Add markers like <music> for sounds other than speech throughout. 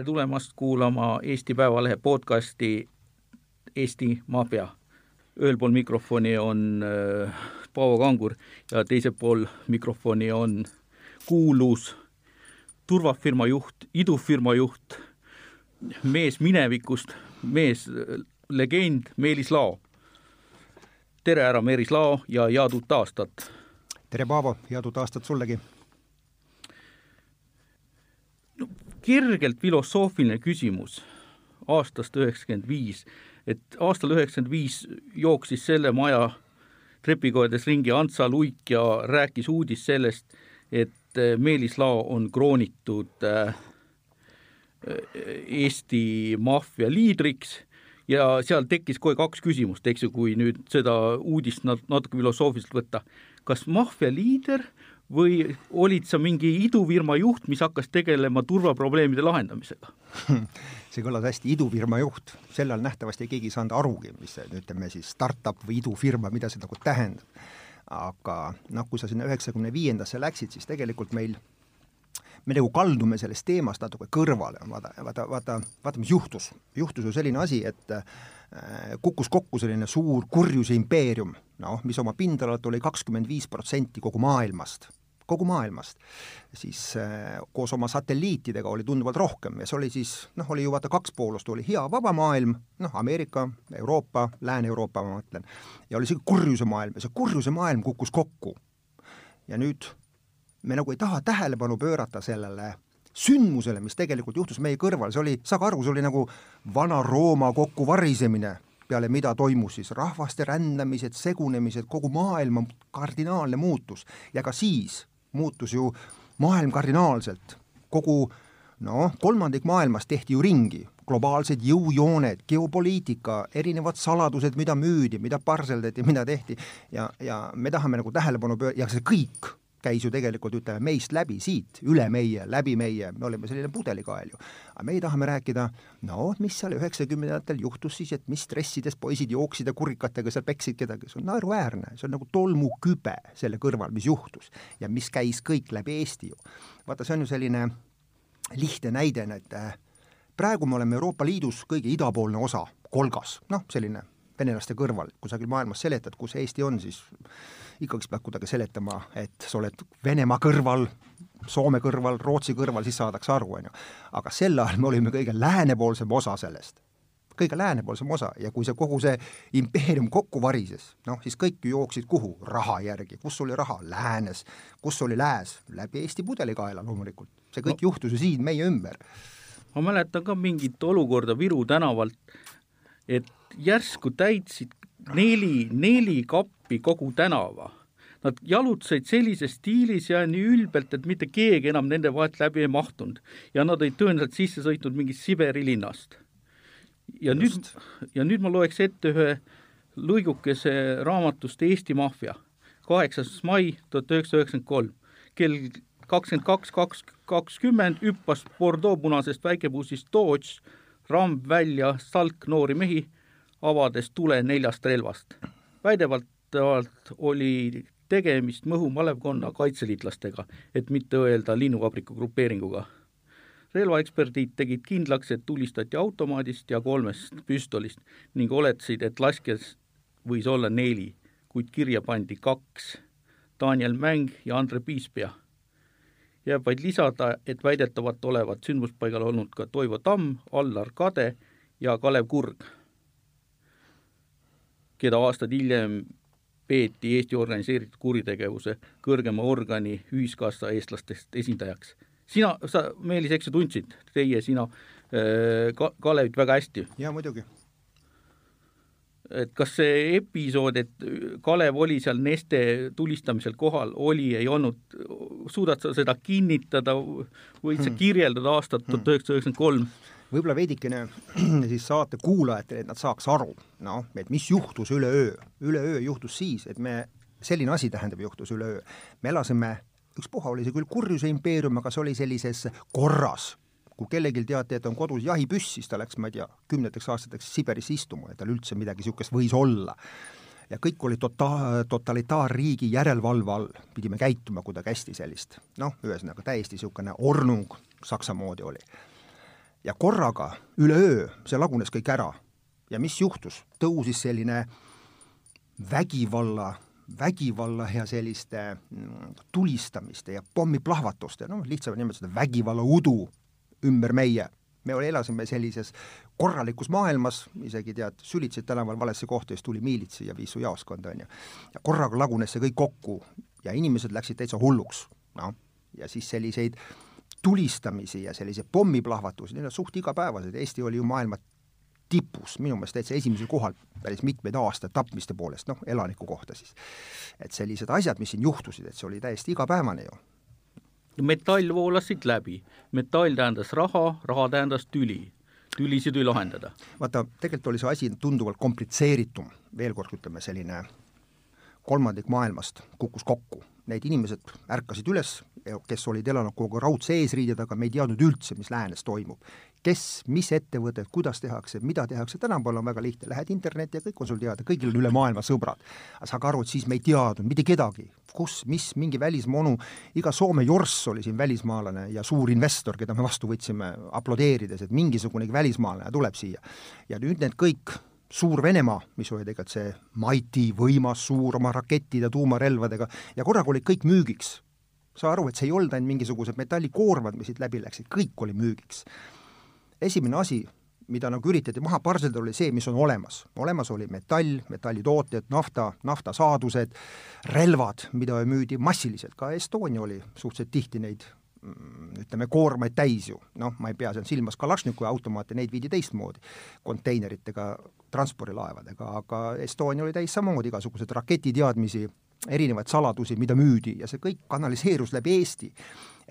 tere tulemast kuulama Eesti Päevalehe podcasti Eesti Maffia. ühel pool mikrofoni on äh, Paavo Kangur ja teisel pool mikrofoni on kuulus turvafirma juht, idufirma juht, mees minevikust, mees äh, legend Meelis Lao. tere, härra Meelis Lao ja head uut aastat! tere, Paavo, head uut aastat sullegi! no kergelt filosoofiline küsimus aastast üheksakümmend viis, et aastal üheksakümmend viis jooksis selle maja trepikojas ringi Ants Luik ja rääkis uudist sellest, et äh, Meelis Lao on kroonitud äh, Eesti maffia liidriks ja seal tekkis kohe kaks küsimust, eks ju, kui nüüd seda uudist nat-, natuke filosoofiliselt võtta. kas maffia liider või olid sa mingi idufirma juht, mis hakkas tegelema turvaprobleemide lahendamisega? <laughs> see kõlas hästi, idufirma juht, sel ajal nähtavasti keegi ei saanud arugi, mis see, ütleme siis startup või idufirma, mida see nagu tähendab. aga noh, kui sa sinna üheksakümne viiendasse läksid, siis tegelikult meil me nagu kaldume sellest teemast natuke kõrvale, vaata, vaata, vaata, vaata, mis juhtus. juhtus ju selline asi, et äh, kukkus kokku selline suur kurjuse impeerium, noh, mis oma pindalalt oli kakskümmend viis protsenti kogu maailmast kogu maailmast, siis äh, koos oma satelliitidega oli tunduvalt rohkem ja see oli siis, noh, oli ju vaata kaks poolust, oli hea vaba maailm, noh, Ameerika, Euroopa, Lääne-Euroopa ma mõtlen, ja oli see kurjuse maailm ja see kurjuse maailm kukkus kokku. ja nüüd me nagu ei taha tähelepanu pöörata sellele sündmusele, mis tegelikult juhtus meie kõrval, see oli, saage aru, see oli nagu Vana-Rooma kokkuvarisemine, peale mida toimus siis rahvaste rändamised, segunemised, kogu maailma kardinaalne muutus. ja ka siis muutus ju maailm kardinaalselt, kogu noh, kolmandik maailmast tehti ju ringi, globaalsed jõujooned, geopoliitika, erinevad saladused, mida müüdi, mida parseldati, mida tehti. Ja, ja me tahame nagu tähelepanu pöö-, ja see kõik käis ju tegelikult ütleme meist läbi siit, üle meie, läbi meie, me olime selline pudelikael ju. aga meie tahame rääkida, no mis seal üheksakümnendatel juhtus siis, et mis stressides poisid jooksid ja kurikatega seal peksid kedagi, see on naeruväärne, see on nagu tolmukübe selle kõrval, mis juhtus ja mis käis kõik läbi Eesti ju. vaata, see on ju selline lihtne näide, et äh, praegu me oleme Euroopa Liidus kõige idapoolne osa, kolgas, noh, selline venelaste kõrval, kusagil maailmas seletad, kus Eesti on, siis ikkagi pead kuidagi seletama, et sa oled Venemaa kõrval, Soome kõrval, Rootsi kõrval, siis saadakse aru, on ju. aga sel ajal me olime kõige läänepoolsem osa sellest kõige läänepoolsem osa ja kui see kogu see impeerium kokku varises, noh siis kõik ju jooksid kuhu? raha järgi, kus oli raha? Läänes. kus oli lääs? läbi Eesti pudelikaela loomulikult. see kõik no. juhtus ju siin meie ümber. ma mäletan ka mingit olukorda Viru tänavalt, et järsku täitsid neli, neli kappi kogu tänava. Nad jalutasid sellises stiilis ja nii ülbelt, et mitte keegi enam nende vahelt läbi ei mahtunud ja nad olid tõenäoliselt sisse sõitnud mingist Siberi linnast. ja Just. nüüd, ja nüüd ma loeks ette ühe lõigukese raamatust Eesti maffia, kaheksas mai tuhat üheksasada üheksakümmend kolm, kell kakskümmend kaks, kaks, kakskümmend hüppas Bordeaux punasest väikebussist Dodge ramb välja salk noori mehi avades tule neljast relvast. väidevalt oli tegemist Mõhu malevkonna kaitseliitlastega, et mitte öelda linnuvabriku grupeeringuga. relvaeksperdid tegid kindlaks, et tulistati automaadist ja kolmest püstolist ning oletasid, et laskjas võis olla neli, kuid kirja pandi kaks, Daniel Mäng ja Andre Piispea. jääb vaid lisada, et väidetavalt olevat sündmuspaigal olnud ka Toivo Tamm, Allar Kade ja Kalev Kurg keda aastaid hiljem peeti Eesti organiseeritud kuritegevuse kõrgema organi Ühiskassa eestlastest esindajaks. sina, sa, Meelis, eks ju tundsid, teie, sina äh, ka, Kalevit väga hästi? jaa, muidugi. et kas see episood, et Kalev oli seal Neste tulistamisel kohal, oli, ei olnud, suudad sa seda kinnitada, võid sa hmm. kirjeldada aastat tuhat üheksasada üheksakümmend kolm? Võib-olla veidikene <clears throat> siis saate kuulajatele, et nad saaks aru, noh, et mis juhtus üleöö. üleöö juhtus siis, et me, selline asi tähendab, juhtus üleöö. me elasime, ükspuha oli see küll kurjuse impeerium, aga see oli sellises korras. kui kellelgi teati, et on kodus jahipüss, siis ta läks, ma ei tea, kümneteks aastateks Siberisse istuma, et tal üldse midagi niisugust võis olla ja kõik oli tota-, totalitaarriigi järelevalve all, pidime käituma kuidagi hästi sellist, noh, ühesõnaga täiesti niisugune ornung Saksa moodi oli ja korraga üleöö see lagunes kõik ära. ja mis juhtus, tõusis selline vägivalla, vägivalla ja selliste mm, tulistamiste ja pommiplahvatuste, noh, lihtsamalt nimetada vägivallaudu ümber meie. me elasime sellises korralikus maailmas, isegi tead, sülitasid tänaval valesse kohta, siis tuli miilits ja viis su jaoskonda, on ju. ja korraga lagunes see kõik kokku ja inimesed läksid täitsa hulluks, noh, ja siis selliseid tulistamisi ja selliseid pommiplahvatusi, need on suht igapäevased, Eesti oli ju maailma tipus, minu meelest täitsa esimesel kohal päris mitmeid aastaid tapmiste poolest, noh, elaniku kohta siis. et sellised asjad, mis siin juhtusid, et see oli täiesti igapäevane ju. metall voolas siit läbi, metall tähendas raha, raha tähendas tüli tülisid ei lahendada. vaata, tegelikult oli see asi tunduvalt komplitseeritum, veel kord ütleme, selline kolmandik maailmast kukkus kokku, need inimesed ärkasid üles, kes olid elanud kogu aeg raudse eesriide taga, me ei teadnud üldse, mis läänes toimub. kes, mis ettevõtted, kuidas tehakse, mida tehakse, tänapäeval on väga lihtne, lähed internetti ja kõik on sul teada, kõigil on üle maailma sõbrad. aga saage aru, et siis me ei teadnud mitte kedagi, kus, mis, mingi välismaa onu, iga Soome jorss oli siin välismaalane ja suur investor, keda me vastu võtsime aplodeerides, et mingisugunegi välismaalane tuleb siia. ja nüüd need kõik suur Venemaa, mis oli tegelikult see mighty, võimas, suur oma rakettide, tuumarelvadega ja korraga olid kõik müügiks saa aru, et see ei olnud ainult mingisugused metallikoormad, mis siit läbi läksid, kõik oli müügiks. esimene asi, mida nagu üritati maha parseldada, oli see, mis on olemas. olemas oli metall, metallitooted, nafta, naftasaadused, relvad, mida müüdi massiliselt, ka Estonia oli suhteliselt tihti neid ütleme, koormaid täis ju, noh, ma ei pea seal silmas Kalašnikovi automaate, neid viidi teistmoodi, konteineritega, transpordilaevadega, aga Estonia oli täis samamoodi igasuguseid raketiteadmisi, erinevaid saladusi, mida müüdi ja see kõik kanaliseerus läbi Eesti.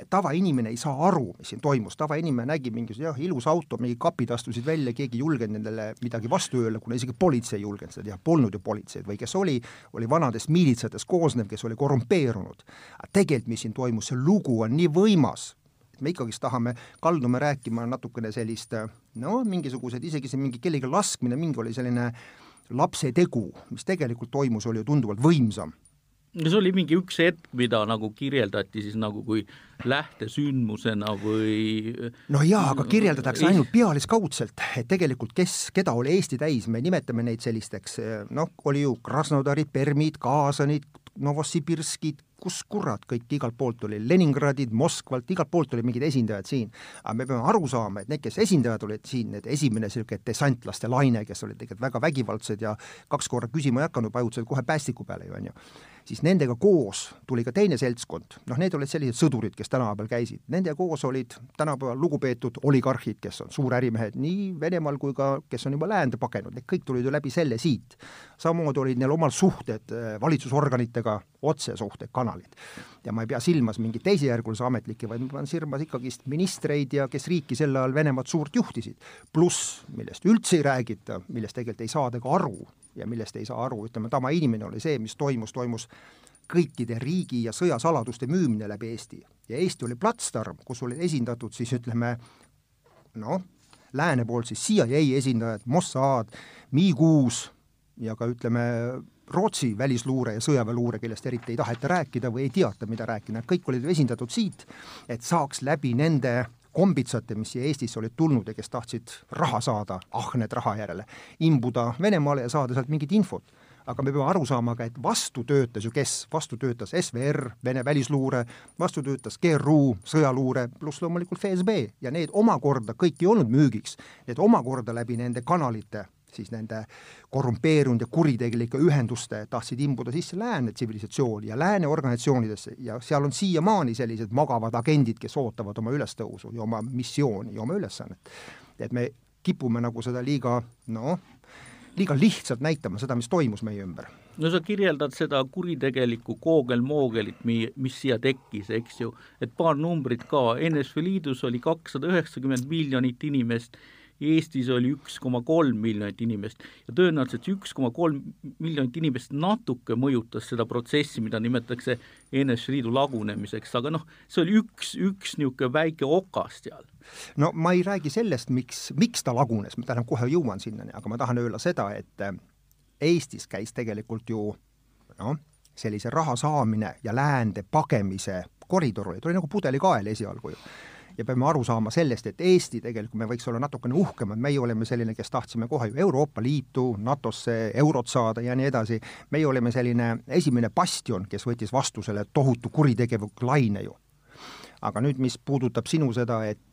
tavainimene ei saa aru, mis siin toimus, tavainimene nägi mingisugune jah, ilus auto, mingid kapid astusid välja, keegi ei julgenud nendele midagi vastu öelda, kuna isegi politsei ei julgenud seda teha, polnud ju politseid või kes oli, oli vanadest miilitsatest koosnev, kes oli korrumpeerunud. aga tegelikult, mis siin toimus, see lugu on nii võimas, et me ikkagist tahame, kaldume rääkima natukene sellist no mingisugused, isegi see mingi kellegi laskmine, mingi oli selline lapse tegu, mis tegelikult toimus, oli ju tunduvalt võimsam see oli mingi üks hetk, mida nagu kirjeldati siis nagu kui lähtesündmusena või no jaa, aga kirjeldatakse ainult pealiskaudselt, et tegelikult kes, keda oli Eesti täis, me nimetame neid sellisteks noh, oli ju Krasnodarid, Permid, Kaasanid, Novosibirskid, kus kurat kõik igalt poolt oli, Leningradid, Moskvalt, igalt poolt olid mingid esindajad siin. aga me peame aru saama, et need, kes esindajad olid siin, need esimene niisugune desantlaste laine, kes olid tegelikult väga vägivaldsed ja kaks korda küsima ei hakanud, vajutasid kohe päästiku peale ju, on ju siis nendega koos tuli ka teine seltskond, noh, need olid sellised sõdurid, kes tänaval käisid, nendega koos olid tänapäeval lugupeetud oligarhid, kes on suurärimehed nii Venemaal kui ka, kes on juba läände pagenud, need kõik tulid ju läbi selle siit. samamoodi olid neil omal suhted äh, valitsusorganitega, otsesuhted, kanalid. ja ma ei pea silmas mingeid teisejärgulisi ametlikke, vaid ma pean silmas ikkagist ministreid ja kes riiki sel ajal Venemaad suurt juhtisid. pluss, millest üldse ei räägita, millest tegelikult ei saada ka aru, ja millest ei saa aru, ütleme, tavainimene oli see, mis toimus, toimus kõikide riigi ja sõjasaladuste müümine läbi Eesti. ja Eesti oli platsdarm, kus olid esindatud siis ütleme noh, lääne poolt siis CIA esindajad, Mossad, MI6 ja ka ütleme, Rootsi välisluure ja sõjaväeluure, kellest eriti ei taheta rääkida või ei teata, mida rääkida, kõik olid esindatud siit, et saaks läbi nende kombitsate, mis siia Eestisse olid tulnud ja kes tahtsid raha saada, ahned raha järele, imbuda Venemaale ja saada sealt mingit infot. aga me peame aru saama ka, et vastu töötas ju kes, vastu töötas SVR, Vene välisluure, vastu töötas GRU, sõjaluure, pluss loomulikult FSB ja need omakorda kõik ei olnud müügiks, need omakorda läbi nende kanalite siis nende korrumpeerunud ja kuritegelike ühenduste tahtsid imbuda sisse lääne tsivilisatsiooni ja lääne organisatsioonidesse ja seal on siiamaani sellised magavad agendid, kes ootavad oma ülestõusu ja oma missiooni ja oma ülesannet. et me kipume nagu seda liiga noh, liiga lihtsalt näitama seda, mis toimus meie ümber. no sa kirjeldad seda kuritegelikku koogel-moogelit, mi-, mis siia tekkis, eks ju, et paar numbrit ka, NSV Liidus oli kakssada üheksakümmend miljonit inimest Eestis oli üks koma kolm miljonit inimest ja tõenäoliselt see üks koma kolm miljonit inimest natuke mõjutas seda protsessi, mida nimetatakse NSV Liidu lagunemiseks, aga noh, see oli üks, üks niisugune väike okas seal. no ma ei räägi sellest, miks, miks ta lagunes, ma tähendab, kohe jõuan sinnani, aga ma tahan öelda seda, et äh, Eestis käis tegelikult ju noh, sellise raha saamine ja läände pagemise koridor oli, ta oli nagu pudelikael esialgu ju ja peame aru saama sellest, et Eesti tegelikult, me võiks olla natukene uhkemad, meie oleme selline, kes tahtsime kohe ju Euroopa Liitu, NATO-sse, eurot saada ja nii edasi, meie olime selline esimene bastion, kes võttis vastu selle tohutu kuritegevusliku laine ju. Aga nüüd, mis puudutab sinu seda, et,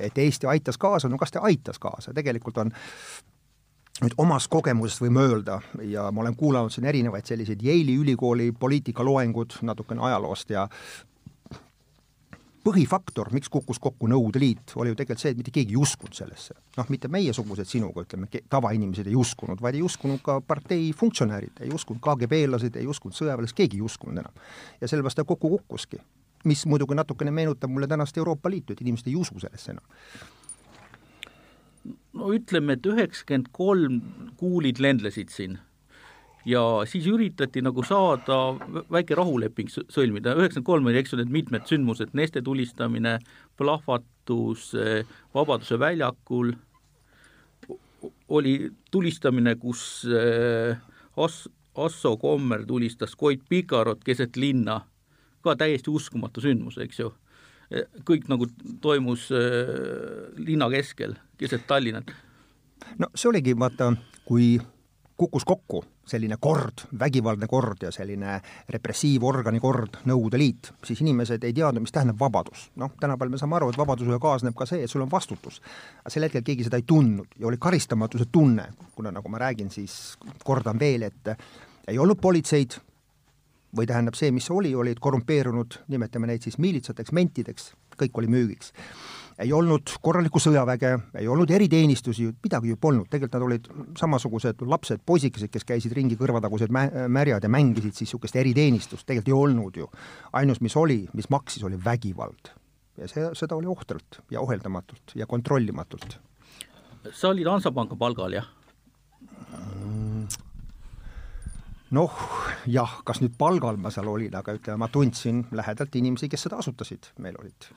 et Eesti aitas kaasa, no kas ta aitas kaasa, tegelikult on nüüd omast kogemusest võime öelda ja ma olen kuulanud siin erinevaid selliseid Yale'i ülikooli poliitikaloengud natukene ajaloost ja põhifaktor, miks kukkus kokku Nõukogude Liit, oli ju tegelikult see, et mitte keegi ei uskunud sellesse. noh, mitte meiesugused sinuga, ütleme, tavainimesed ei uskunud, vaid ei uskunud ka partei funktsionäärid, ei uskunud KGB-lased, ei uskunud sõjaväelased, keegi ei uskunud enam. ja sellepärast ta kokku kukkuski. mis muidugi natukene meenutab mulle tänast Euroopa Liitu, et inimesed ei usu sellesse enam no ütleme, et üheksakümmend kolm kuulid lendlesid siin ja siis üritati nagu saada väike rahuleping sõlmida, üheksakümmend kolm oli, eks ju, need mitmed sündmused, Neste tulistamine, plahvatus Vabaduse väljakul, oli tulistamine, kus eh, As-, Asso Kommer tulistas Koit Pikarot keset linna, ka täiesti uskumatu sündmus, eks ju. kõik nagu toimus eh, linna keskel, keset Tallinnat. no see oligi, vaata, kui kukkus kokku selline kord, vägivaldne kord ja selline repressiivorgani kord, Nõukogude Liit, siis inimesed ei teadnud, mis tähendab vabadus. noh, tänapäeval me saame aru, et vabadusega kaasneb ka see, et sul on vastutus. aga sel hetkel keegi seda ei tundnud ja oli karistamatuse tunne, kuna nagu ma räägin, siis kordan veel, et ei olnud politseid, või tähendab, see, mis oli, olid korrumpeerunud, nimetame neid siis miilitsateks, mentideks, kõik oli müügiks ei olnud korralikku sõjaväge, ei olnud eriteenistusi, midagi ju polnud, tegelikult nad olid samasugused lapsed, poisikesed, kes käisid ringi kõrvatagused mä-, märjad ja mängisid siis niisugust eriteenistust, tegelikult ei olnud ju. ainus, mis oli, mis maksis, oli vägivald. ja see, seda oli ohtralt ja ohjeldamatult ja kontrollimatult. sa olid Hansapanga palgal, jah? noh, jah, kas nüüd palgal ma seal olin, aga ütleme, ma tundsin lähedalt inimesi, kes seda asutasid, meil olid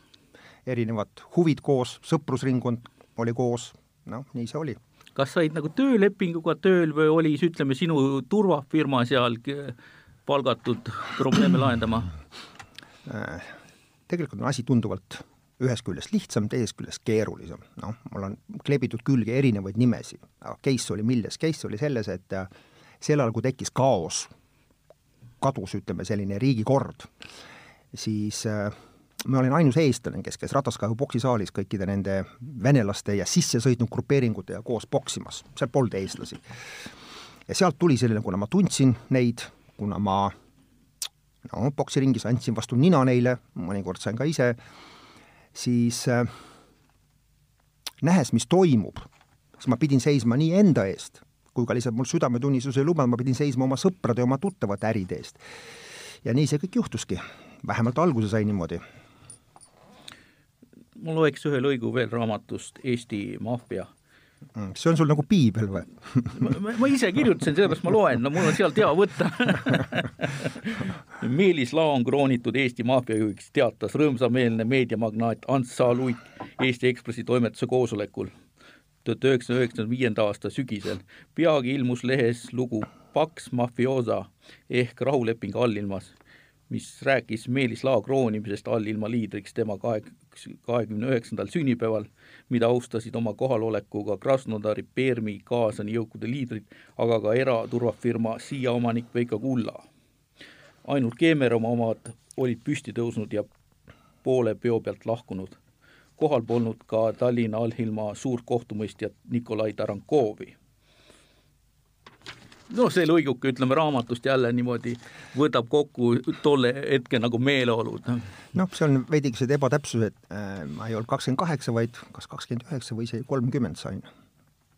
erinevad huvid koos, sõprusringkond oli koos, noh, nii see oli. kas sa olid nagu töölepinguga tööl või oli siis ütleme, sinu turvafirma seal palgatud probleeme lahendama? Äh, tegelikult on asi tunduvalt ühest küljest lihtsam, teisest küljest keerulisem. noh, mul on kleebitud külge erinevaid nimesid, aga case oli milles, case oli selles, et äh, sel ajal, kui tekkis kaos, kadus, ütleme, selline riigikord, siis äh, ma olin ainus eestlane, kes käis Rataskaevu poksisaalis kõikide nende venelaste ja sisse sõitnud grupeeringutega koos poksimas, seal polnud eestlasi. ja sealt tuli selline, kuna ma tundsin neid, kuna ma no poksiringis andsin vastu nina neile, mõnikord sain ka ise, siis äh, nähes, mis toimub, siis ma pidin seisma nii enda eest, kui ka lihtsalt mul südametunnistus ei lubanud, ma pidin seisma oma sõprade ja oma tuttavate äride eest. ja nii see kõik juhtuski, vähemalt alguse sai niimoodi ma loeks ühe lõigu veel raamatust Eesti maffia. Mm, see on sul nagu piibel või? Ma, ise kirjutasin, sellepärast ma loen, no mul on sealt hea võtta. <laughs> Meelis Laon kroonitud Eesti maffiajuhiks teatas rõõmsameelne meediamagnaat Ants Saaluik Eesti Ekspressi toimetuse koosolekul tuhat üheksasaja üheksakümne viienda aasta sügisel. peagi ilmus lehes lugu Paks mafioosa ehk rahuleping allilmas mis rääkis Meelis Lao kroonimisest allilma liidriks tema kahe, kahekümne üheksandal sünnipäeval, mida austasid oma kohalolekuga Krasnodari, Permi, Kaasani jõukude liidrid, aga ka eraturvafirma Siia omanik Veiko Kulla. ainult Keemeromaa omad olid püsti tõusnud ja poole peo pealt lahkunud. kohal polnud ka Tallinna allilma suurkohtumõistjat Nikolai Tarankovi noh, see lõiguke, ütleme raamatust jälle niimoodi võtab kokku tolle hetke nagu meeleolud. noh, see on veidikesed ebatäpsused äh,, ma ei olnud kakskümmend kaheksa, vaid kas kakskümmend üheksa või isegi kolmkümmend sain.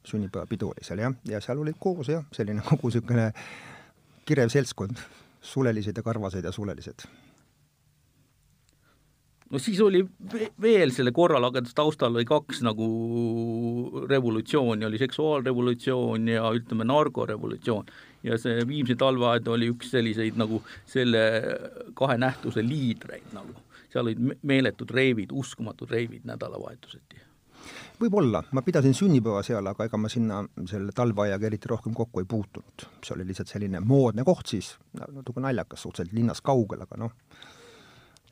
sünnipäevapidu oli seal jah, ja seal olid koos jah, selline <laughs> kogu niisugune kirev seltskond, sulelised ja karvased ja sulelised no siis oli veel selle korralageduse taustal oli kaks nagu revolutsiooni, oli seksuaalrevolutsioon ja ütleme, narkorevolutsioon. ja see Viimsi talveaed oli üks selliseid nagu selle kahe nähtuse liidreid nagu, seal olid meeletud reivid, uskumatud reivid nädalavahetuseti. Võib-olla, ma pidasin sünnipäeva seal, aga ega ma sinna selle talveaiaga eriti rohkem kokku ei puutunud. see oli lihtsalt selline moodne koht siis, natuke naljakas, suhteliselt linnast kaugel, aga noh,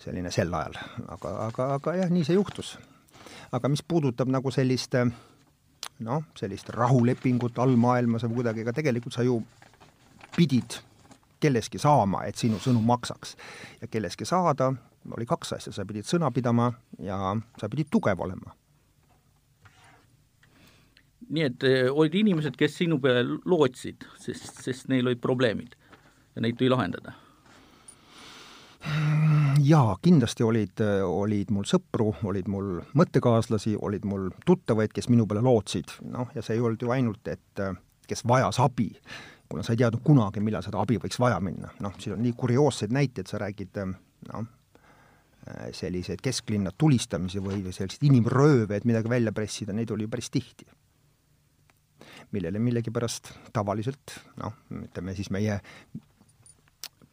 selline sel ajal, aga, aga, aga jah, nii see juhtus. aga mis puudutab nagu sellist noh, sellist rahulepingut all maailmas või kuidagi, ega tegelikult sa ju pidid kellestki saama, et sinu sõnum maksaks. ja kellestki saada oli kaks asja, sa pidid sõna pidama ja sa pidid tugev olema. nii et eh, olid inimesed, kes sinu peale lootsid, sest, sest neil olid probleemid ja neid tuli lahendada jaa, kindlasti olid, olid mul sõpru, olid mul mõttekaaslasi, olid mul tuttavaid, kes minu peale lootsid, noh, ja see ei olnud ju ainult, et kes vajas abi, kuna sa ei teadnud kunagi, millal seda abi võiks vaja minna, noh, siin on nii kurioosseid näiteid, sa räägid noh, selliseid kesklinna tulistamisi või selliseid inimrööve, et midagi välja pressida, neid oli päris tihti. millele millegipärast tavaliselt noh, ütleme siis meie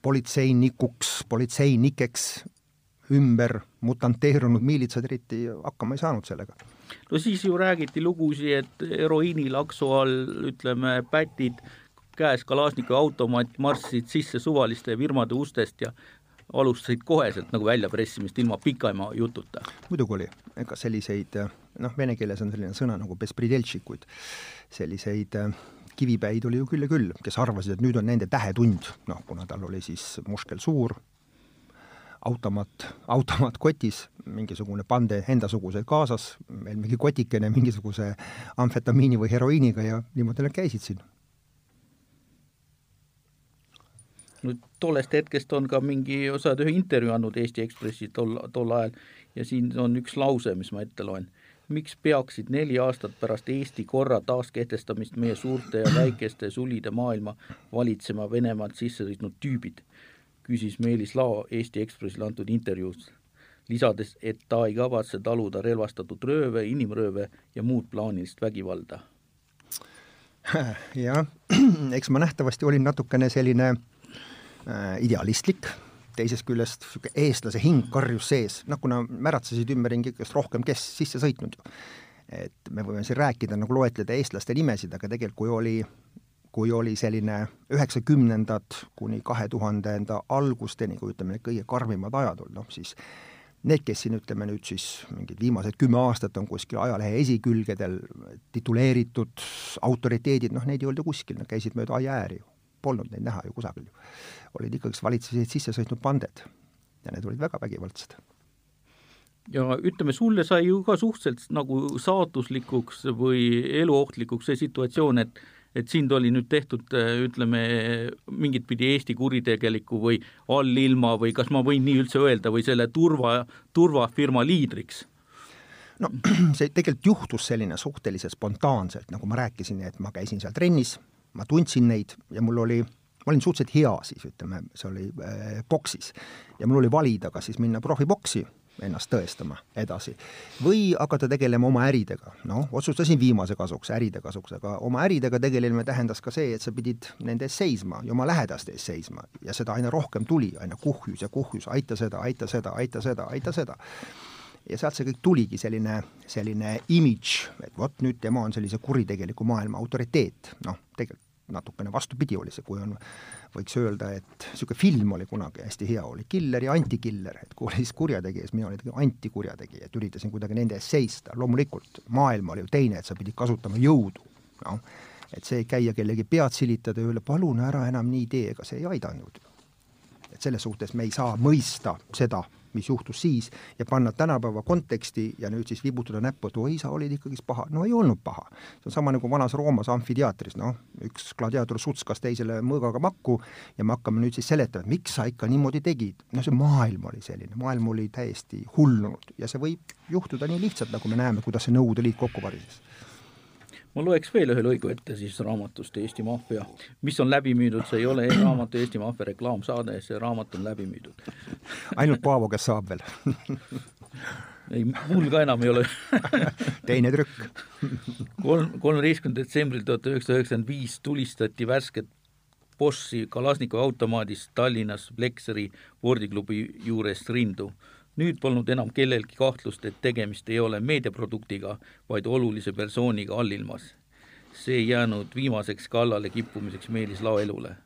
politseinikuks, politseinikeks ümber mutanteerunud miilitsad eriti hakkama ei saanud sellega. no siis ju räägiti lugusid, et heroiinilaksu all ütleme, pätid käes Kalašnikovi automaat marssisid sisse suvaliste firmade ustest ja alustasid koheselt nagu väljapressimist ilma pikema jututa. muidugi oli, ega selliseid noh, vene keeles on selline sõna nagu selliseid kivipäid oli ju küll ja küll, kes arvasid, et nüüd on nende tähetund, noh, kuna tal oli siis muskel suur, automaat, automaat kotis, mingisugune pande endasugused kaasas, veel mingi kotikene mingisuguse amfetamiini või heroiiniga ja niimoodi nad käisid siin. no tollest hetkest on ka mingi, sa oled ühe intervjuu andnud Eesti Ekspressis tol, tol ajal ja siin on üks lause, mis ma ette loen miks peaksid neli aastat pärast Eesti korra taaskehtestamist meie suurte ja väikeste sulide maailma valitsema Venemaalt sisse sõitnud tüübid, küsis Meelis Lao Eesti Ekspressile antud intervjuus, lisades, et ta ei kavatse taluda relvastatud rööve, inimrööve ja muud plaanilist vägivalda. <laughs> jah, <clears throat> eks ma nähtavasti olin natukene selline äh, idealistlik teisest küljest eestlase hing karjus sees, noh kuna märatsesid ümberringi ikka rohkem, kes sisse sõitnud ju. et me võime siin rääkida nagu loetleda eestlaste nimesid, aga tegelikult kui oli, kui oli selline üheksakümnendad kuni kahe tuhandenda algusteni, kui ütleme, need kõige karmimad ajad olnud, noh siis need, kes siin ütleme nüüd siis mingid viimased kümme aastat on kuskil ajalehe esikülgedel tituleeritud autoriteedid, noh neid ei olnud ju kuskil, nad käisid mööda aiaääri ju polnud neid näha ju kusagil olid ikkagist valitsesid sisse sõitnud panded ja need olid väga vägivaldsed. ja ütleme, sulle sai ju ka suhteliselt nagu saatuslikuks või eluohtlikuks see situatsioon, et et sind oli nüüd tehtud, ütleme, mingit pidi Eesti kuritegeliku või allilma või kas ma võin nii üldse öelda, või selle turva, turvafirma liidriks no <clears throat> see tegelikult juhtus selline suhteliselt spontaanselt, nagu ma rääkisin, et ma käisin seal trennis ma tundsin neid ja mul oli, ma olin suhteliselt hea siis, ütleme, see oli äh, boksis. ja mul oli valida, kas siis minna profiboksi ennast tõestama edasi või hakata tegelema oma äridega. noh, otsustasin viimase kasuks, äride kasuks, aga oma äridega tegelemine tähendas ka see, et sa pidid nende eest seisma ja oma lähedaste eest seisma ja seda aina rohkem tuli, aina kuhjus ja kuhjus, aita seda, aita seda, aita seda, aita seda ja sealt see kõik tuligi, selline, selline imidž, et vot nüüd tema on sellise kuritegeliku maailma autoriteet, noh, tegelikult natukene vastupidi oli see, kui on, võiks öelda, et niisugune film oli kunagi hästi hea, oli killer ja antikiller, et kui oli siis kurjategija, siis mina olin antikurjategija, et üritasin kuidagi nende eest seista, loomulikult maailm oli ju teine, et sa pidid kasutama jõudu, noh, et see käia kellegi pead silitada ja öelda, palun ära enam nii tee, ega see ei aidanud. et selles suhtes me ei saa mõista seda, mis juhtus siis ja panna tänapäeva konteksti ja nüüd siis vibutada näppu, et oi, sa olid ikkagist paha. no ei olnud paha. see on sama nagu vanas Roomas amfiteatris, noh, üks gladiaator sutskas teisele mõõgaga makku ja me hakkame nüüd siis seletama, et miks sa ikka niimoodi tegid. no see maailm oli selline, maailm oli täiesti hullunud ja see võib juhtuda nii lihtsalt, nagu me näeme, kuidas see Nõukogude Liit kokku varises ma loeks veel ühe lõigu ette siis raamatust Eesti maffia, mis on läbi müüdud, see ei ole raamatu Eesti maffia reklaamsaade, see raamat on läbi müüdud. ainult Paavo, kes saab veel. Ei, mul ka enam ei ole. Teine trükk. Kolm, kolmeteistkümnendal detsembril tuhat üheksasada üheksakümmend viis tulistati värsket Boschi Kalasnikovi automaadist Tallinnas Flexeri spordiklubi juures rindu nüüd polnud enam kellelgi kahtlust, et tegemist ei ole meediaproduktiga, vaid olulise persooniga allilmas. see ei jäänud viimaseks kallale kippumiseks Meelis Lao elule.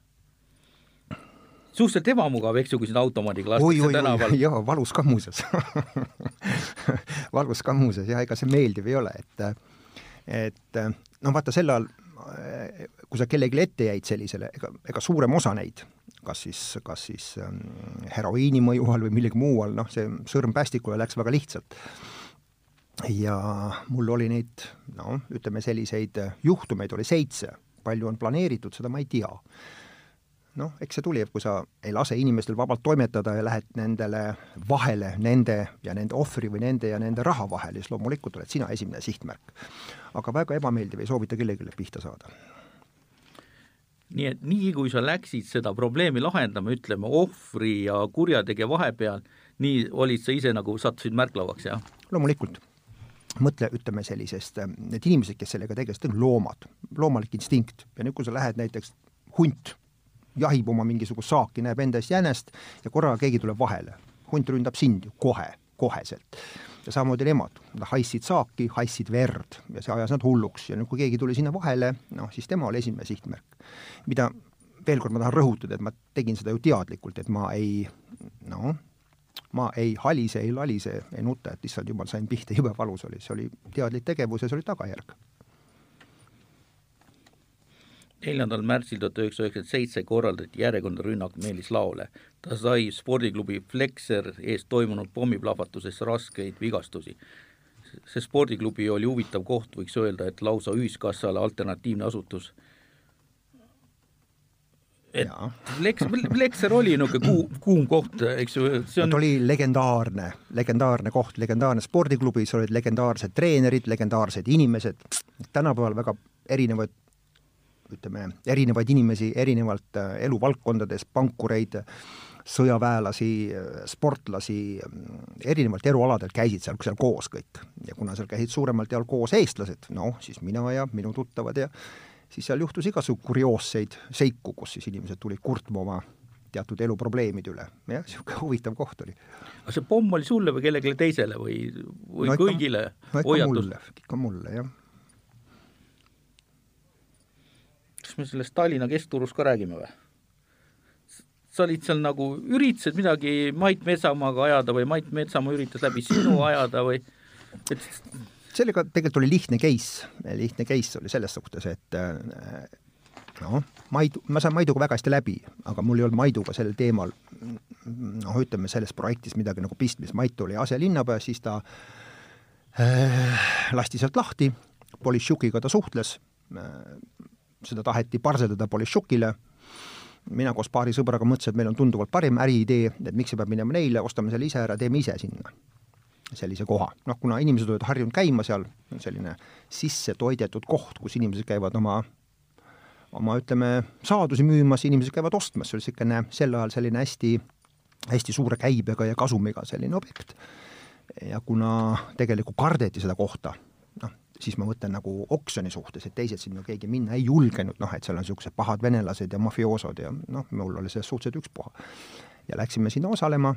suhteliselt ebamugav, eks ju, kui sind automaadiga lastakse tänaval. <laughs> jaa, valus ka muuseas <laughs> valus ka muuseas, jah, ega see meeldiv ei ole, et et noh, vaata sel ajal, kui sa kellelegi ette jäid sellisele, ega, ega suurem osa neid, kas siis, kas siis ähm, heroiini mõju all või millegi muu all, noh, see sõrm päästikule läks väga lihtsalt. ja mul oli neid, noh, ütleme selliseid juhtumeid oli seitse, palju on planeeritud, seda ma ei tea noh, eks see tuli, kui sa ei lase inimestel vabalt toimetada ja lähed nendele vahele, nende ja nende ohvri või nende ja nende raha vahele, siis loomulikult oled sina esimene sihtmärk. aga väga ebameeldiv, ei soovita kellelegi pihta saada. nii et nii, kui sa läksid seda probleemi lahendama, ütleme, ohvri ja kurjategija vahepeal, nii olid sa ise nagu sattusid märklavaks, jah? loomulikult mõtle, ütleme sellisest, need inimesed, kes sellega tegelesid, on loomad, loomalik instinkt ja nüüd, kui sa lähed näiteks hunt jahib oma mingisugust saaki, näeb enda eest jänest ja korraga keegi tuleb vahele. hunt ründab sind ju kohe, koheselt. ja samamoodi nemad, nad haissid saaki, haissid verd ja see ajas nad hulluks ja nüüd, kui keegi tuli sinna vahele, noh, siis tema oli esimene sihtmärk. mida veel kord ma tahan rõhutada, et ma tegin seda ju teadlikult, et ma ei noh, ma ei halise, ei lalise, ei nuta, et issand jumal, sain pihta, jube valus oli, see oli teadlik tegevus ja see oli tagajärg neljandal märtsil tuhat üheksasada üheksakümmend seitse korraldati järjekordne rünnak Meelis Laole. ta sai spordiklubi Flexer ees toimunud pommiplahvatuses raskeid vigastusi. see spordiklubi oli huvitav koht, võiks öelda, et lausa ühiskassale alternatiivne asutus. et Flex, Flexer oli niisugune kuum, kuum koht, eks ju, see on ta oli legendaarne, legendaarne koht, legendaarne spordiklubi, seal olid legendaarsed treenerid, legendaarsed inimesed, tänapäeval väga erinevad ütleme, erinevaid inimesi erinevalt äh, eluvaldkondades, pankureid, sõjaväelasi, sportlasi, erinevalt elualadelt käisid seal, seal koos kõik. ja kuna seal käisid suuremalt jaolt koos eestlased, noh, siis mina ja minu tuttavad ja siis seal juhtus igasugu kurioosseid seiku, kus siis inimesed tulid kurtma oma teatud eluprobleemide üle, jah, niisugune huvitav koht oli. aga see pomm oli sulle või kellelegi teisele või, või no kõigile no ikka mulle, ikka mulle, jah kas me sellest Tallinna keskturust ka räägime või? sa olid seal nagu, üritasid midagi Mait Metsamaaga ajada või Mait Metsamaa üritas läbi sinu <clears throat> ajada või? Et sellega tegelikult oli lihtne case, lihtne case oli selles suhtes, et äh, noh, Maidu, ma sain Maiduga väga hästi läbi, aga mul ei olnud Maiduga sellel teemal noh, ütleme selles projektis midagi nagu pistmist, Mait oli aselinnapea, siis ta äh, lasti sealt lahti, Politšukiga ta suhtles äh,, seda taheti parseldada Politšukile, mina koos paari sõbraga mõtlesin, et meil on tunduvalt parim äriidee, et miks see peab minema neile, ostame selle ise ära, teeme ise sinna sellise koha. noh, kuna inimesed olid harjunud käima seal, selline sisse toidetud koht, kus inimesed käivad oma oma ütleme, saadusi müümas, inimesed käivad ostmas, see oli niisugune sel ajal selline hästi, hästi suure käibega ja kasumiga selline objekt. ja kuna tegelikult kardeti seda kohta, siis ma mõtlen nagu oksjoni suhtes, et teised sinna keegi minna ei julgenud, noh, et seal on niisugused pahad venelased ja mafioosod ja noh, mul oli sellest suhteliselt ükspuha. ja läksime sinna osalema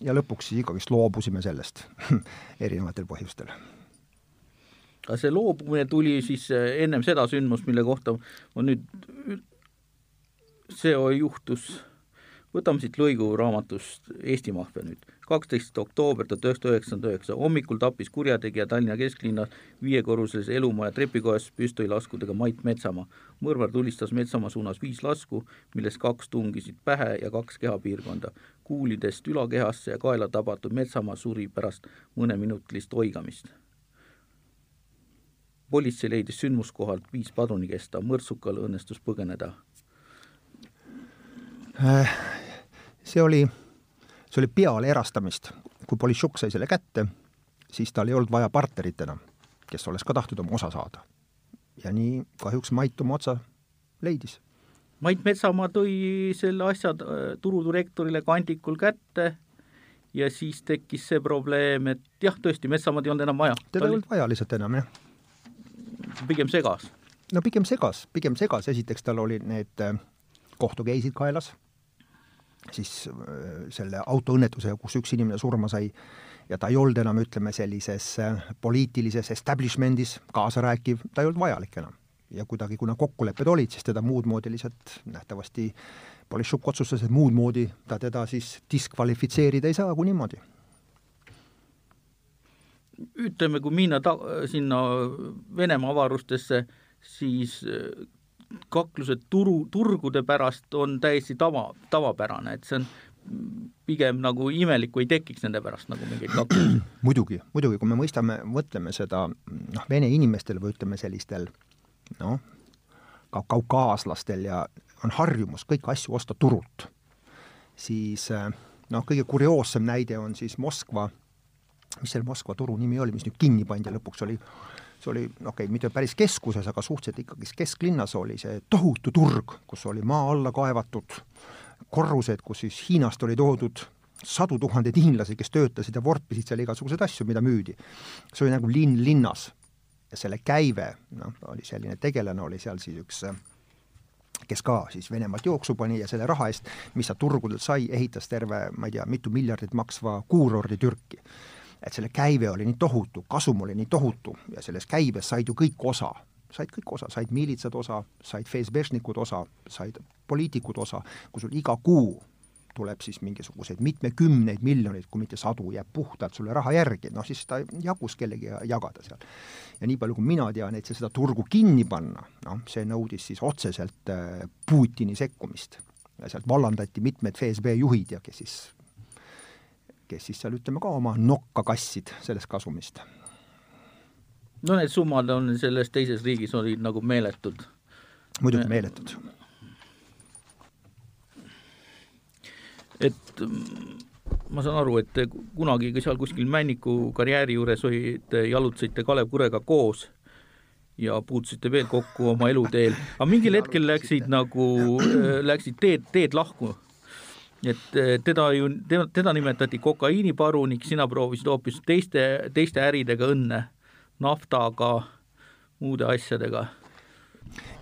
ja lõpuks siis ikkagist loobusime sellest <laughs> erinevatel põhjustel. aga see loobumine tuli siis eh, ennem seda sündmust, mille kohta ma nüüd, see juhtus, võtame siit lõigu raamatust Eesti maffia nüüd kaksteist oktoober tuhat üheksasada üheksakümmend üheksa, hommikul tappis kurjategija Tallinna kesklinna viiekorruselise elumaja trepikojas püstolilaskudega Mait Metsamaa. mõrvar tulistas Metsamaa suunas viis lasku, millest kaks tungisid pähe ja kaks kehapiirkonda. kuulidest ülakehasse ja kaela tabatud Metsamaa suri pärast mõneminutilist oigamist. politsei leidis sündmuskohalt viis padrunikesta, mõrtsukal õnnestus põgeneda. See oli see oli peale erastamist. kui Politšuk sai selle kätte, siis tal ei olnud vaja partnerit enam, kes oleks ka tahtnud oma osa saada. ja nii kahjuks Mait oma otsa leidis. Mait Metsamaa tõi selle asja äh, turudirektorile kandikul kätte ja siis tekkis see probleem, et jah, tõesti, Metsamaad ei olnud enam vaja. teda ei olnud vaja lihtsalt enam, jah. pigem segas? no pigem segas, pigem segas, esiteks tal olid need äh, kohtukeisid kaelas siis äh, selle autoõnnetusega, kus üks inimene surma sai ja ta ei olnud enam, ütleme, sellises äh, poliitilises establishment'is kaasarääkiv, ta ei olnud vajalik enam. ja kuidagi, kuna kokkulepped olid, siis teda muud moodi lihtsalt nähtavasti Politšuk otsustas, et muud moodi ta teda siis diskvalifitseerida ei saa kui niimoodi. ütleme, kui minna ta-, sinna Venemaa avarustesse, siis äh, kaklused turu, turgude pärast on täiesti tava, tavapärane, et see on pigem nagu imelik, kui ei tekiks nende pärast nagu mingeid kaklusi. <clears throat> muidugi, muidugi, kui me mõistame, mõtleme seda noh, vene inimestel või ütleme, sellistel noh, ka kaukaaslastel ja on harjumus kõiki asju osta turult, siis noh, kõige kurioossem näide on siis Moskva, mis selle Moskva turu nimi oli, mis nüüd kinni pandi lõpuks oli see oli, okei okay,, mitte päris keskuses, aga suhteliselt ikkagi kesklinnas oli see tohutu turg, kus oli maa alla kaevatud korrused, kus siis Hiinast oli toodud sadu tuhandeid hiinlasi, kes töötasid ja vorpisid seal igasuguseid asju, mida müüdi. see oli nagu linn linnas ja selle käive, noh, oli selline tegelane, oli seal siis üks kes ka siis Venemaalt jooksu pani ja selle raha eest, mis ta turgudelt sai, ehitas terve, ma ei tea, mitu miljardit maksva kuurordi Türki. Et selle käive oli nii tohutu, kasum oli nii tohutu ja selles käibes said ju kõik osa, said kõik osa, said miilitsad osa, said FSB-šnikud osa, said poliitikud osa, kui sul iga kuu tuleb siis mingisuguseid mitmekümneid miljoneid, kui mitte sadu, jääb puhtalt sulle raha järgi, noh siis ta jagus kellegi jagada seal. ja nii palju, kui mina tean, et seda turgu kinni panna, noh, see nõudis siis otseselt äh, Putini sekkumist. ja sealt vallandati mitmed FSB juhid ja kes siis, kes siis seal ütleme ka oma nokka kassid sellest kasumist. no need summad on selles teises riigis olid nagu meeletud. muidugi meeletud et mm, ma saan aru, et te kunagi seal kuskil Männiku karjääri juures olite, jalutasite Kalev Kurega koos ja puutusite veel kokku oma eluteel, aga mingil hetkel läksid nagu, äh, läksid teed, teed lahku. Et äh, teda ju, teda nimetati kokaiiniparuniks, sina proovisid hoopis teiste, teiste äridega õnne, naftaga, muude asjadega.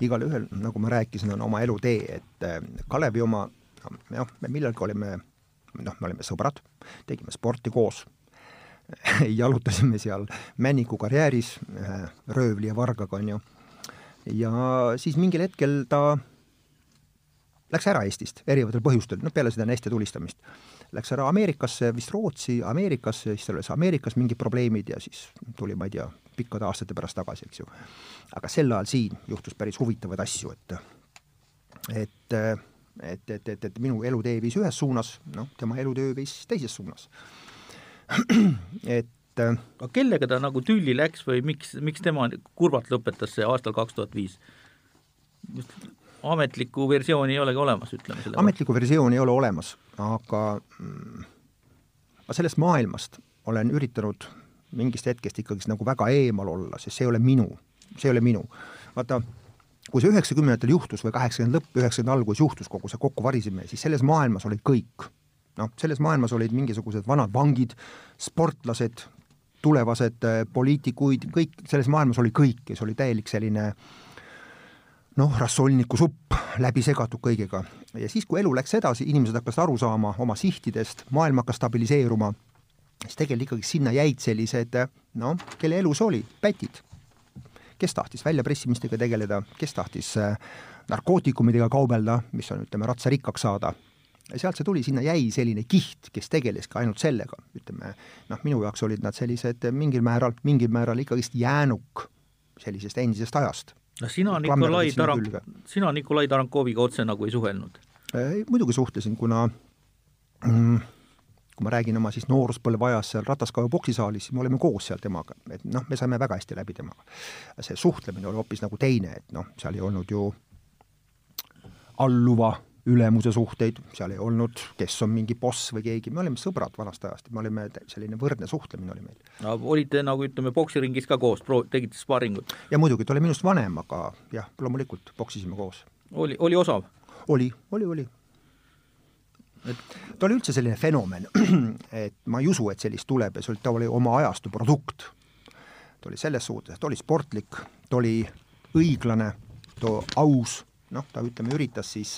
igalühel, nagu ma rääkisin, on oma elutee, et äh, Kalevi oma jah, me millalgi olime, noh, me olime sõbrad, tegime sporti koos <laughs> jalutasime seal Männiku karjääris ühe röövli ja vargaga, on ju, ja siis mingil hetkel ta läks ära Eestist erinevatel põhjustel, noh peale seda Neste tulistamist. Läks ära Ameerikasse, vist Rootsi, Ameerikasse, siis seal oli Ameerikas mingid probleemid ja siis tuli, ma ei tea, pikkade aastate pärast tagasi, eks ju. aga sel ajal siin juhtus päris huvitavaid asju, et et et, et, et, et minu elutee viis ühes suunas, noh, tema elutöö viis teises suunas. et aga kellega ta nagu tülli läks või miks, miks tema kurvalt lõpetas see aastal kaks tuhat viis? Ametlikku versiooni ei olegi olemas, ütleme selle ametlikku versiooni ei ole olemas, aga mm, ma sellest maailmast olen üritanud mingist hetkest ikkagist nagu väga eemal olla, sest see ei ole minu, see ei ole minu. vaata, kui see üheksakümnendatel juhtus või kaheksakümnenda lõpp, üheksakümnenda algus juhtus kogu see kokkuvarisemine, siis selles maailmas olid kõik. noh, selles maailmas olid mingisugused vanad vangid, sportlased, tulevased äh, poliitikuid, kõik, selles maailmas oli kõik ja see oli täielik selline noh, rassolniku supp, läbi segatud kõigega. ja siis, kui elu läks edasi, inimesed hakkasid aru saama oma sihtidest, maailm hakkas stabiliseeruma, siis tegelikult ikkagi sinna jäid sellised noh, kelle elu see oli, pätid kes tahtis väljapressimistega tegeleda, kes tahtis äh, narkootikumidega kaubelda, mis on, ütleme, ratsarikkaks saada, ja sealt see tuli, sinna jäi selline kiht, kes tegeleski ainult sellega, ütleme noh, minu jaoks olid nad sellised mingil määral, mingil määral ikkagist jäänuk sellisest endisest ajast. No sina Nikolai Tarank-, sina Nikolai Tarankoviga otse nagu ei suhelnud? muidugi suhtlesin, kuna mm, kui ma räägin oma siis nooruspõlve ajas seal Rataskaua poksisaalis, siis me olime koos seal temaga, et noh, me saime väga hästi läbi temaga. see suhtlemine oli hoopis nagu teine, et noh, seal ei olnud ju alluva ülemuse suhteid, seal ei olnud, kes on mingi boss või keegi, me olime sõbrad vanast ajast, me olime, selline võrdne suhtlemine oli meil. no olite nagu ütleme, poksiringis ka koos, tegite spaaringut? ja muidugi, ta oli minust vanem, aga jah, loomulikult poksisime koos. oli, oli osav? oli, oli, oli et ta oli üldse selline fenomen, <clears throat> et ma ei usu, et sellist tuleb ja see oli, ta oli oma ajastu produkt. ta oli selles suhtes, et ta oli sportlik, ta oli õiglane, ta aus, noh, ta ütleme, üritas siis,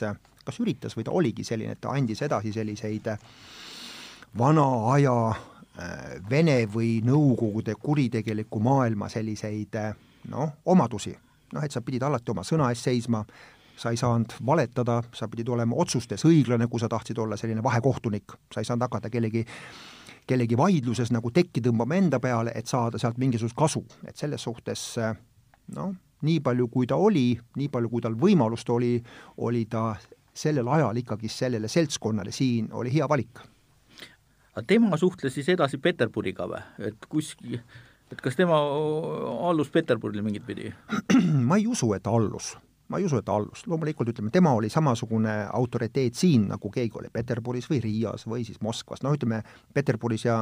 kas üritas või ta oligi selline, et ta andis edasi selliseid vana aja äh, Vene või Nõukogude kuritegeliku maailma selliseid noh, omadusi. Noh, et sa pidid alati oma sõna eest seisma, sa ei saanud valetada, sa pidid olema otsustes õiglane, kui sa tahtsid olla selline vahekohtunik, sa ei saanud hakata kellegi kellegi vaidluses nagu tekki tõmbama enda peale, et saada sealt mingisugust kasu, et selles suhtes noh, nii palju, kui ta oli, nii palju, kui tal võimalust oli, oli ta sellel ajal ikkagi sellele seltskonnale siin, oli hea valik. aga tema suhtles siis edasi Peterburiga või, et kuskil, et kas tema allus Peterburile mingit pidi? <clears throat> ma ei usu, et allus. Ma ei usu, et allus, loomulikult ütleme, tema oli samasugune autoriteet siin, nagu keegi oli Peterburis või Riias või siis Moskvas, no ütleme, Peterburis ja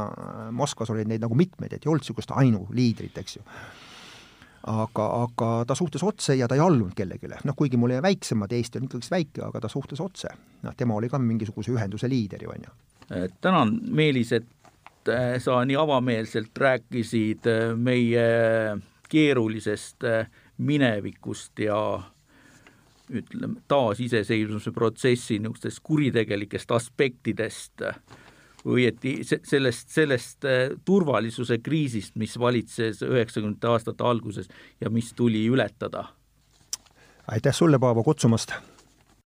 Moskvas oli neid nagu mitmeid, et ei olnud niisugust ainuliidrit, eks ju aga, aga ta suhtles otse ja ta ei allunud kellelegi, noh kuigi mul jäi väiksemad, Eesti on ikkagi väike, aga ta suhtles otse. noh, tema oli ka mingisuguse ühenduse liider ju, on ju. tänan, Meelis, et äh, sa nii avameelselt rääkisid äh, meie keerulisest minevikust ja ütleme, taasiseseisvuse protsessi niisugustest kuritegelikest aspektidest õieti sellest, sellest äh, turvalisuse kriisist, mis valitses üheksakümnendate aastate alguses ja mis tuli ületada. aitäh sulle, Paavo, kutsumast!